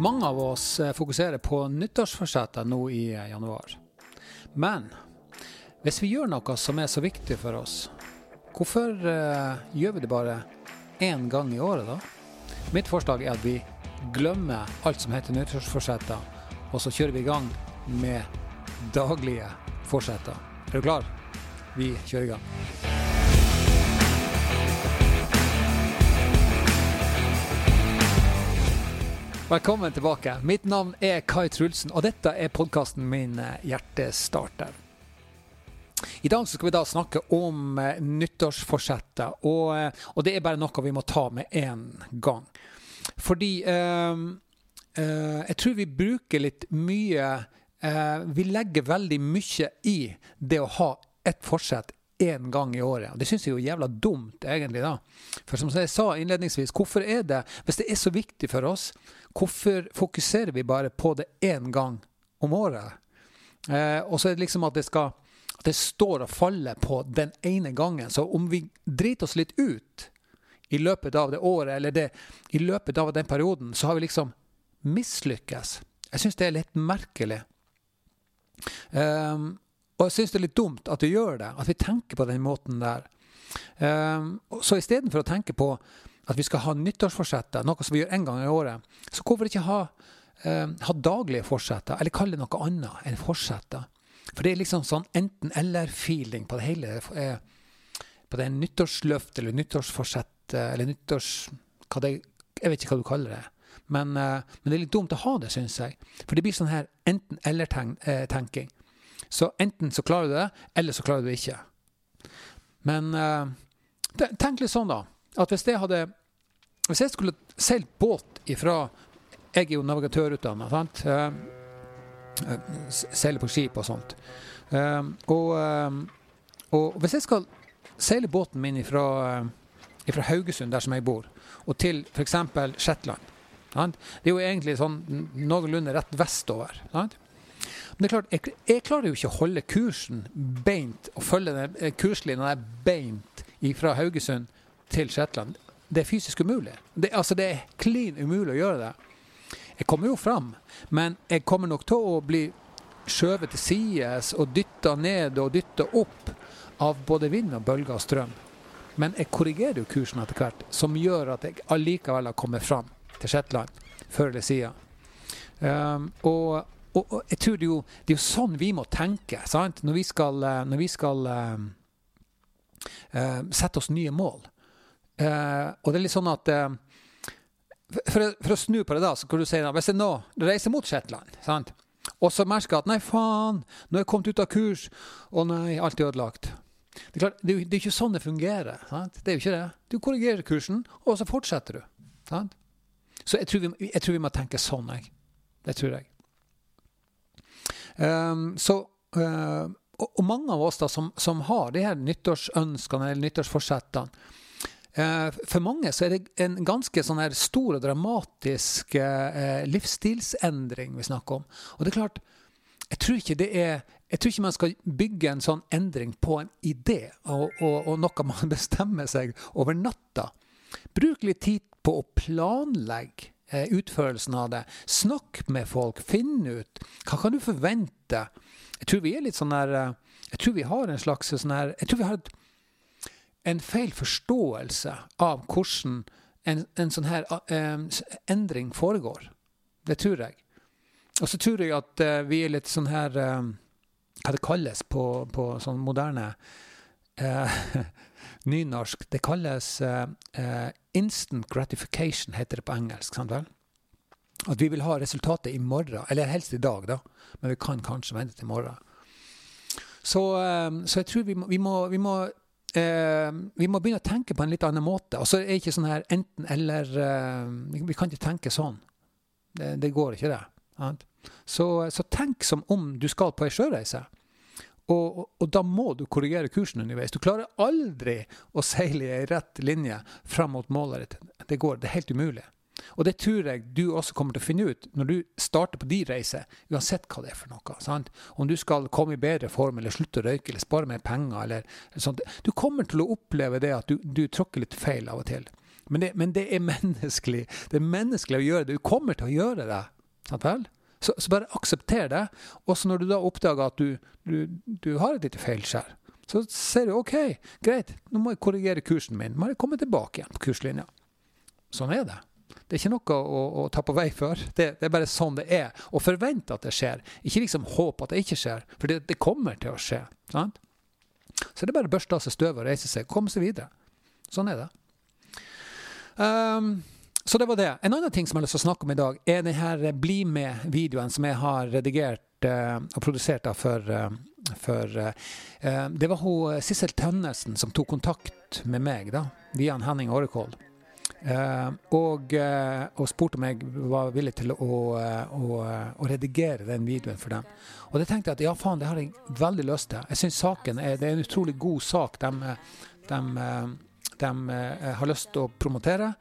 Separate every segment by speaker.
Speaker 1: Mange av oss eh, fokuserer på nyttårsforsetter nå i eh, januar. Men hvis vi gjør noe som er så viktig for oss, hvorfor uh, gjør vi det bare én gang i året, da? Mitt forslag er at vi glemmer alt som heter nyttårsforsetter, og så kjører vi i gang med daglige forsetter. Er du klar? Vi kjører i gang. Velkommen tilbake. Mitt navn er Kai Trulsen, og dette er podkasten min eh, Hjertestarter. I dag skal vi da snakke om eh, nyttårsforsettet, og, eh, og, det er bare noe vi må ta med én gang. Fordi eh, eh, jeg tror vi bruker litt mye eh, Vi legger veldig mye i det å ha et forsett én gang i året. Og Det syns jeg er jo jævla dumt, egentlig. da. For som jeg sa innledningsvis, hvorfor er det, hvis det er så viktig for oss, hvorfor fokuserer vi bare på det én gang om året? Eh, og så er det liksom at det skal at det står og faller på den ene gangen. Så om vi driter oss litt ut i løpet av det året, eller det, i løpet av den perioden, så har vi liksom mislykkes. Jeg syns det er litt merkelig. Um, og jeg syns det er litt dumt at vi gjør det, at vi tenker på den måten der. Um, så istedenfor å tenke på at vi skal ha nyttårsforsetter, noe som vi gjør én gang i året, så hvorfor ikke ha, um, ha daglige forsetter, eller kalle det noe annet enn forsetter? For det er liksom sånn enten-eller-feeling på det hele. Eh, på det nyttårsløftet eller nyttårsforsett eller nyttårs... Det, jeg vet ikke hva du kaller det. Men, uh, men, det er litt dumt å ha det, syns jeg. For det blir sånn her enten-eller-tenking. Så enten så klarer du det, eller så klarer du det ikke. Men eh, tenk litt sånn, da. At hvis jeg hadde Hvis jeg skulle seilt båt ifra Jeg er jo navigatørutdanna, sant. Eh, seile på skip og sånt. Eh, og, og, hvis jeg skal seile båten min ifra, ifra Haugesund, der som jeg bor, og til f.eks. Shetland? Det er jo egentlig sånn noenlunde rett vestover. Sant? Men det er klart, jeg, jeg, klarer jo ikke å holde kursen beint og følge den eh, kurslinja beint fra Haugesund til Shetland. Det er fysisk umulig. Det, altså, det er klin umulig å gjøre det. Jeg kommer jo fram, men jeg kommer nok til å bli skjøvet til sides og dytta ned og dytta opp av både vind og bølger og strøm. Men jeg korrigerer jo kursen etter hvert, som gjør at jeg allikevel har kommet fram til Shetland før eller siden. Um, og og, og, jeg tror det er, jo, det er jo sånn vi må tenke sant? når vi skal, eh, når vi skal um, uh, sette oss nye mål. Uh, og det er litt sånn at for, for, å snu på det, da, så kan du si at hvis jeg nå reiser mot Shetland sant? og så merker jeg at nei, faen, nå er jeg kommet ut av kurs, og nei, alt er ødelagt. Det er, klart, det er, er ikke sånn det fungerer. Sant? Det er jo ikke det. Du korrigerer kursen, og så fortsetter du. Sant? Så jeg tror, vi, jeg tror vi må tenke sånn. Jeg. Det tror jeg. Um, så, uh, og, og, mange av oss da, som, som har de her nyttårsønskene eller nyttårsforsettene uh, For mange så er det en ganske sånn her stor og dramatisk uh, livsstilsendring vi snakker om. Og det er klart, jeg tror ikke det er jeg tror ikke man skal bygge en sånn endring på en idé og, og, og noe man bestemmer seg over natta. Bruk litt tid på å planlegge utførelsen av det. Snakk med folk. Finn ut. Hva kan du forvente? Jeg tror vi er litt sånn der eh, Jeg tror vi har en slags sånn her Jeg tror vi har et, en feil forståelse av hvordan en, en sånn her um, endring foregår. Det tror jeg. Og så tror jeg at uh, vi er litt sånn her um, Hva det kalles på, på sånn moderne uh, nynorsk. Det kalles uh, uh, instant gratification, heter det på engelsk. sant vel? At vi vil ha resultatet i morgen, eller helst i dag, da. Men vi kan kanskje vente til morgen. Så, eh, så, jeg tror vi må, vi må, vi må vi må begynne å tenke på en litt annen måte. Og så er det ikke sånn her enten-eller Vi kan ikke tenke sånn. Det, det går ikke, det. Så, så, tenk som om du skal på ei sjøreise. Og, og, da må du korrigere kursen underveis. Du klarer aldri å seile i ei rett linje fram mot målet ditt. Det går, det er helt umulig. Og det tror jeg du også kommer til å finne ut når du starter på din reise, uansett hva det er for noe. Sant? Om du skal komme i bedre form, eller slutte å røyke, eller spare mer penger, eller, eller sånt. Du kommer til å oppleve det at du, du tråkker litt feil av og til. Men det, men det, er menneskelig. Det er menneskelig å gjøre det. Du kommer til å gjøre det. Sant vel? Så, så bare aksepter det. Også når du da oppdager at du, du, du har et lite feilskjær, så ser du OK, greit, nå må jeg korrigere kursen min. Må jeg komme tilbake igjen på kurslinja. Sånn er det. Det er ikke noe å, å ta på vei for. Det, det, er bare sånn det er. Og forvente at det skjer. Ikke liksom håpe at det ikke skjer, for det, det kommer til å skje. Sant? Så det er bare å børste av seg støvet og reise seg. Komme seg videre. Sånn er det. Um, så det var det. En annen ting som jeg har lyst til å snakke om i dag, er denne Bli med-videoen som jeg har redigert uh, og produsert da for, uh, for uh, Det var hun Sissel Tønnesen som tok kontakt med meg da, via en Henning Årekold. og, og spurte om jeg var villig til å, å, å, redigere den videoen for dem. Og det tenkte jeg at ja, faen, det har jeg veldig lyst til. Jeg syns saken er, det er en utrolig god sak. De, de de eh, har lyst til å promotere.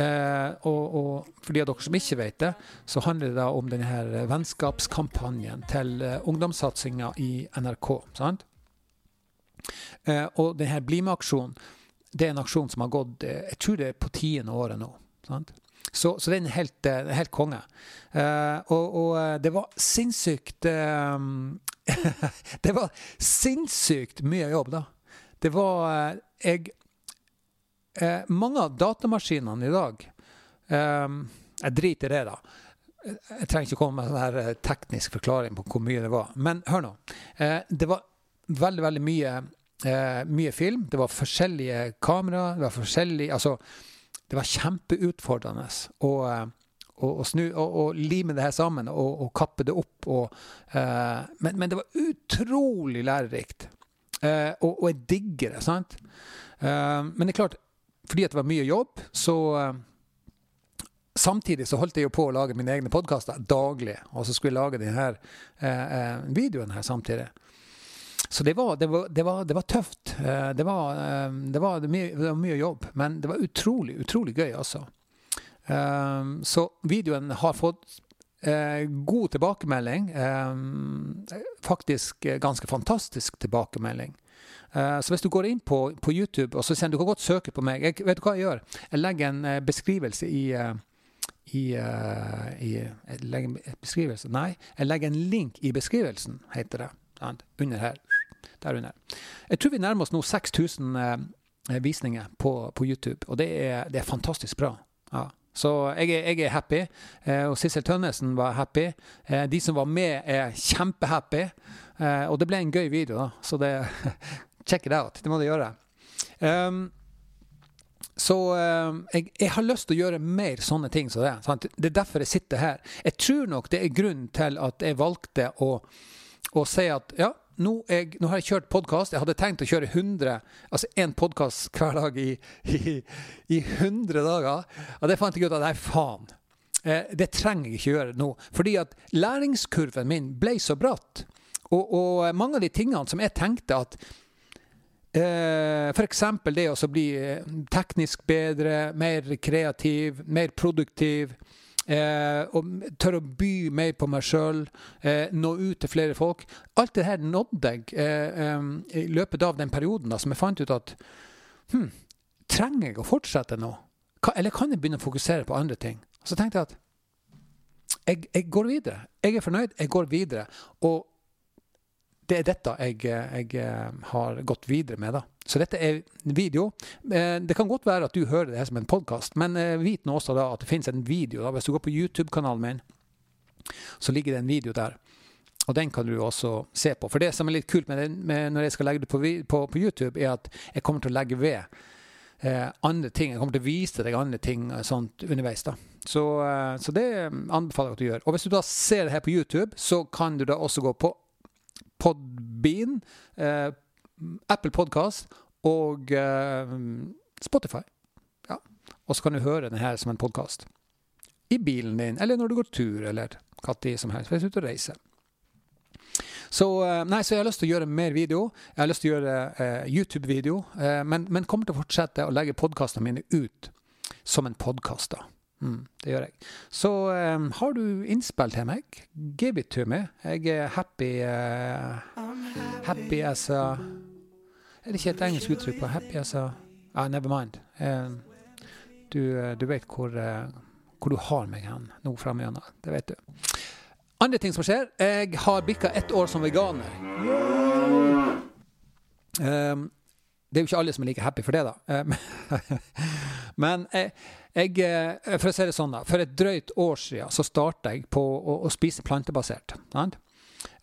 Speaker 1: Eh, og, og, for de av dere som ikke vet det, så handler det da om denne vennskapskampanjen til eh, ungdomssatsinga i NRK. sant? Eh, og denne Bli med-aksjonen, det er en aksjon som har gått eh, jeg tror det er på tiende året nå. sant? Så, så det er helt, uh, helt konge. Og, og, det var sinnssykt Det var sinnssykt mye jobb, da. Det var Jeg eh, mange av datamaskinene i dag eh, Jeg driter i det, da. Jeg trenger ikke komme med en sånn eh, teknisk forklaring på hvor mye det var. Men hør nå. Eh, det var veldig, veldig mye, eh, mye film. Det var forskjellige kameraer. Det var forskjellig Altså, det var kjempeutfordrende å, eh, å, å, snu, og, og lime det her sammen og, og kappe det opp. Og, men, men, det var utrolig lærerikt. og, og jeg digger det. sant? men det er klart, fordi det var mye jobb, så uh, Samtidig så holdt jeg jo på å lage mine egne podkaster daglig, og så skulle jeg lage denne uh, videoen her samtidig. Så det var, det var, det var, det var tøft. Det var, mye, det var, mye, jobb, men det var utrolig, utrolig gøy, altså. Så videoen har fått god tilbakemelding. Faktisk ganske fantastisk tilbakemelding. Uh, så hvis du går inn på, på YouTube og så sier du kan godt søke på meg. Jeg, vet du hva jeg gjør? Jeg legger en uh, beskrivelse i, uh, i, i Jeg legger en beskrivelse Nei, jeg legger en link i beskrivelsen, heter det. Under her. Der under. Jeg tror vi nærmer oss nå 6000 visninger på, på, YouTube, og det er, det er fantastisk bra. Ja. Så jeg er, jeg er happy. Eh, og Sissel Tønnesen var happy. Eh, de som var med, er kjempehappy. Eh, og det ble en gøy video, da. Så det Check it out. Det må du gjøre. Um, så um, jeg, jeg, har lyst til å gjøre mer sånne ting som det. Sant? Det er derfor jeg sitter her. Jeg tror nok det er grunnen til at jeg valgte å, å si at ja, nå, jeg, nå, har jeg kjørt podkast. Jeg hadde tenkt å kjøre 100, altså én podkast hver dag i, i, i, 100 dager. Og det fant jeg ut at nei, faen. Eh, det trenger jeg ikke gjøre nå. Fordi at læringskurven min ble så bratt. Og, og mange av de tingene som jeg tenkte at Eh, F.eks. det å bli eh, teknisk bedre, mer kreativ, mer produktiv. Eh, og tør å by mer på meg sjøl, nå ut til flere folk. Alt det her nådde jeg i løpet av den perioden, som jeg fant ut at hm, Trenger jeg å fortsette nå? Eller kan jeg begynne å fokusere på andre ting? Så tenkte jeg at jeg, jeg går videre. Jeg er fornøyd, jeg går videre. Og det er dette jeg, jeg, eh, har gått videre med. da. Så dette er video. Eh, det kan godt være at du hører det her som en podkast, men eh, vit nå også da at det finnes en video. da. Hvis du går på YouTube-kanalen min, så ligger det en video der. Og den kan du også se på. For det som er litt kult med, med når jeg skal legge det på, på, på, YouTube, er at jeg kommer til å legge ved eh, andre ting. Jeg kommer til å vise deg andre ting sånt underveis. da. Så, så det anbefaler jeg at du gjør. Og hvis du da ser det her på YouTube, så kan du da også gå på Podbean, eh, Apple Podcast og eh, Spotify. Ja. Og så kan du høre den her som en podkast. I bilen din, eller når du går tur, eller når som helst. Hvis du er ute og reiser. Så, eh, nei, så jeg har lyst til å gjøre mer video. Jeg har lyst til å gjøre eh, YouTube-video. Eh, men, men, kommer til å fortsette å legge podkastene mine ut som en podkast. Mm, det gjør jeg. Så um, har du innspill til meg, give it to me. Jeg er happy uh, Happy as a Er det ikke et engelsk uttrykk på happy as a ah, Never mind. Um, Du, du vet hvor, hvor, du har meg hen nå framover. Det vet du. Andre ting som skjer. Jeg har bikka ett år som veganer. Um, det er jo ikke alle som er like happy for det, da. Men jeg, jeg, for å si det sånn, da. For et drøyt år siden så starta jeg på å, å spise plantebasert. Sant?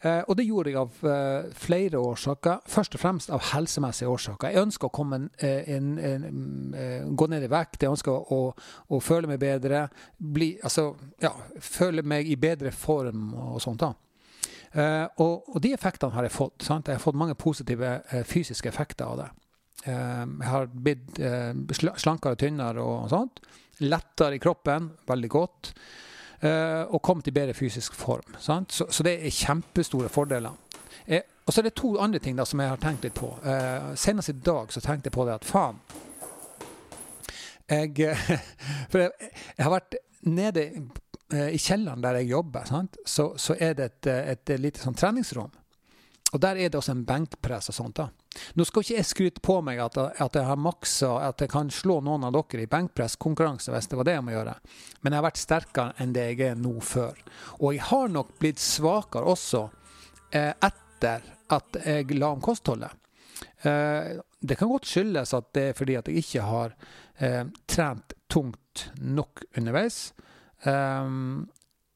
Speaker 1: Eh, og det gjorde jeg av eh, flere årsaker. Først og fremst av helsemessige årsaker. Jeg ønsker å komme en, en, en, gå ned i vekt. Jeg ønsker å, å føle meg bedre. Bli, altså, ja, føle meg i bedre form og sånt. da. Uh, og, og, de effektene har jeg fått. Sant? Jeg har fått mange positive uh, fysiske effekter av det. Uh, jeg har blitt slankere og tynnere og sånt. Lettere i kroppen. Veldig godt. Eh, og kommet i bedre fysisk form. Så, så, det er kjempestore fordeler. Eh, og så er det to andre ting da, som jeg har tenkt litt på. Eh, senest i dag så tenkte jeg på det at faen jeg, For jeg, jeg, har vært nede i kjelleren der jeg jobber. Så, så, er det et, et, et lite sånn treningsrom. Og der er det også en benkpress og sånt. da. Nå skal ikke jeg skryte på meg at, at jeg har maksa, at jeg kan slå noen av dere i benkpresskonkurranse hvis det var det jeg må gjøre, men jeg har vært sterkere enn det jeg er nå før. Og jeg har nok blitt svakere også eh, etter at jeg la om kostholdet. Eh, det kan godt skyldes at det er fordi at jeg ikke har eh, trent tungt nok underveis. Um,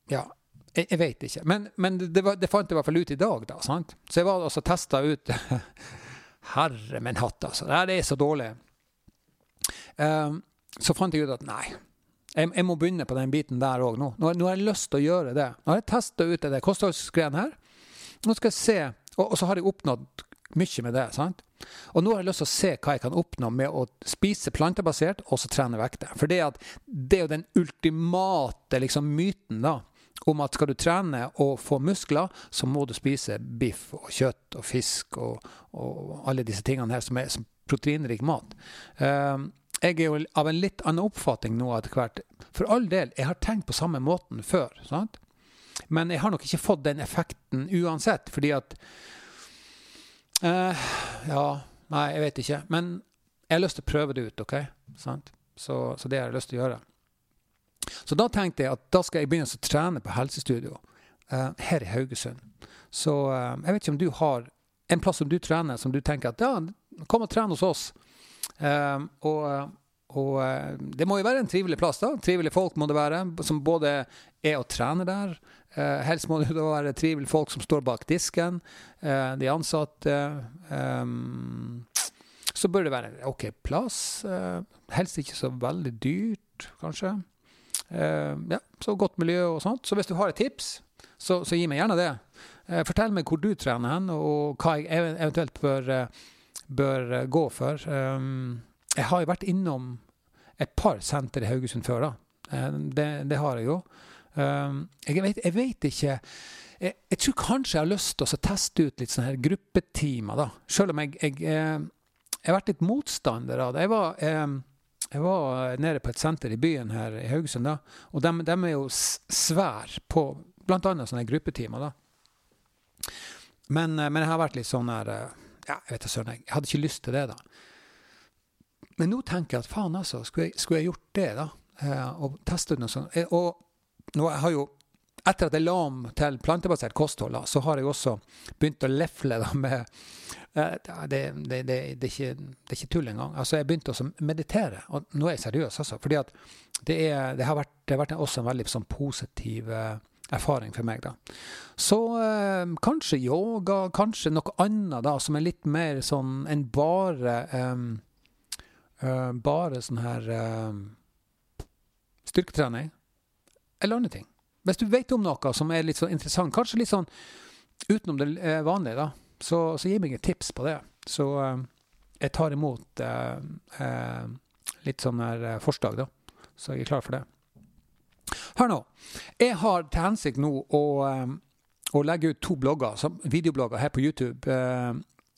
Speaker 1: ja, jeg, jeg vet ikke. Men, men det, var, det, fant jeg i hvert fall ut i dag, da. Sant? Så jeg var altså testa ut Herre min hatt, altså. Det er så dårlig. Um, så fant jeg ut at nei, jeg, jeg, må begynne på den biten der òg nå. nå. nå. har jeg lyst til å gjøre det. Nå har jeg testa ut det kostholdsgreiene her. Nå skal jeg se, og, og, så har jeg oppnådd mye med det. sant? Og nå har jeg lyst til å se hva jeg kan oppnå med å spise plantebasert og så trene vekter. For det, at, det er jo den ultimate liksom, myten da, om at skal du trene og få muskler, så må du spise biff og kjøtt og fisk og, og alle disse tingene her som er som proteinrik mat. Uh, jeg er jo av en litt annen oppfatning nå etter hvert. For all del, jeg har tenkt på samme måten før. Sant? Men jeg har nok ikke fått den effekten uansett, fordi at uh, Ja, nei, jeg vet ikke. Men jeg har lyst til å prøve det ut, OK? Så, så det har jeg lyst til å gjøre. Så da tenkte jeg at da skal jeg begynne å trene på helsestudio uh, her i Haugesund. Så uh, jeg vet ikke om du har en plass som du trener, som du tenker at ja, kom og tren hos oss. Uh, og, og det må jo være en trivelig plass, da. Trivelige folk må det være, som både er og trener der. helst må det være trivelige folk som står bak disken. de ansatte. Um, så bør det være en OK plass. helst ikke så veldig dyrt, kanskje. Eh, ja, så godt miljø og sånt. Så hvis du har et tips, så, så gi meg gjerne det. Eh, fortell meg hvor du trener hen, og hva jeg eventuelt bør, eh, bør gå for. jeg har jo vært innom et par senter i Haugesund før, da. Det, det har jeg jo. Jeg vet, jeg vet ikke jeg, jeg, tror kanskje jeg har lyst til å teste ut litt sånne her gruppetimer, da. Selv om jeg, jeg, jeg har vært litt motstander av det. Jeg var jeg var nede på et senter i byen her i Haugesund, da, og de, de er jo svære på bl.a. sånne gruppetimer. da. Men, eh, men, jeg har vært litt sånn her eh, Ja, jeg vet da søren, jeg hadde ikke lyst til det, da. Men nå tenker jeg at faen, altså. Skulle jeg, skulle jeg gjort det, da? Eh, og testet noe sånt? Og nå jeg har jo etter at jeg la om til plantebasert kosthold, så har jeg også begynt å lefle med det, det, det, det, er ikke, det er ikke tull engang. Altså, jeg begynte å meditere, og nå er jeg seriøs, altså. fordi at det, er, har vært, vært også en veldig sånn, positiv uh, erfaring for meg, da. Så eh, kanskje yoga, kanskje noe annet da, som er litt mer sånn enn bare eh, Bare sånn her styrketrening. Eller andre ting. Hvis du vet om noe som er litt sånn interessant, kanskje litt sånn utenom det vanlige, da, så, så, gi meg et tips på det. Så uh, jeg tar imot uh, uh, litt sånn her forslag, da. Så jeg er klar for det. Hør nå. Jeg har til hensikt nå å, å legge ut to blogger, videoblogger her på YouTube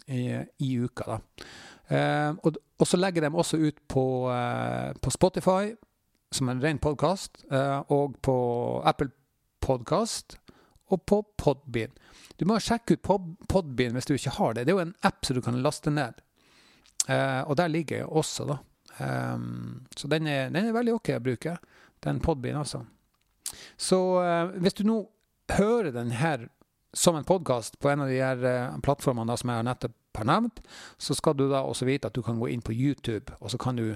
Speaker 1: i, i, uka. da. Og, og, så legger jeg dem også ut på, på Spotify som en ren podkast, og på Apple Podkast og på Podbean. Du må sjekke ut Podbean hvis du ikke har det. Det er jo en app som du kan laste ned. Eh, og der ligger jeg også, da. Um, så den er, den er, veldig OK å bruke, den Podbean, altså. Så hvis du nå hører den her som en podkast på en av de her plattformene da, som jeg har nettopp har nevnt, så skal du da også vite at du kan gå inn på YouTube, og så kan du,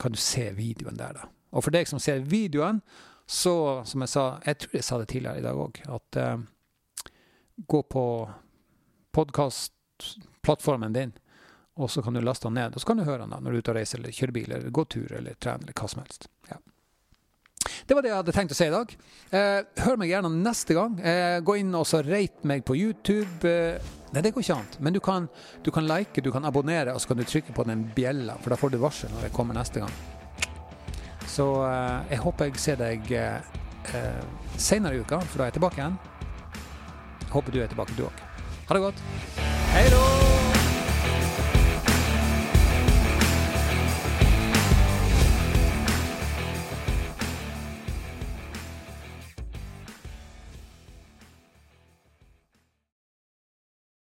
Speaker 1: kan du se videoen der, da. Og for deg som ser videoen, så, som jeg sa Jeg tror jeg sa det tidligere i dag òg, at eh, gå på podkastplattformen din, og så kan du laste den ned. Og så kan du høre den da, når du er ute og reiser, eller kjører bil, eller går tur, eller trener, eller hva som helst. Ja. Det var det jeg hadde tenkt å si i dag. Eh, hør meg gjerne neste gang. Eh, gå inn og rate meg på YouTube. Eh, nei, det går ikke an. Men du kan, du kan, like, du kan abonnere, og så kan du trykke på den bjella, for da får du varsel når jeg kommer neste gang. Så eh, jeg håper jeg ser deg eh, senere i uka, for da er jeg tilbake igjen. Håper du er tilbake, du òg. Ha det godt. Hei då!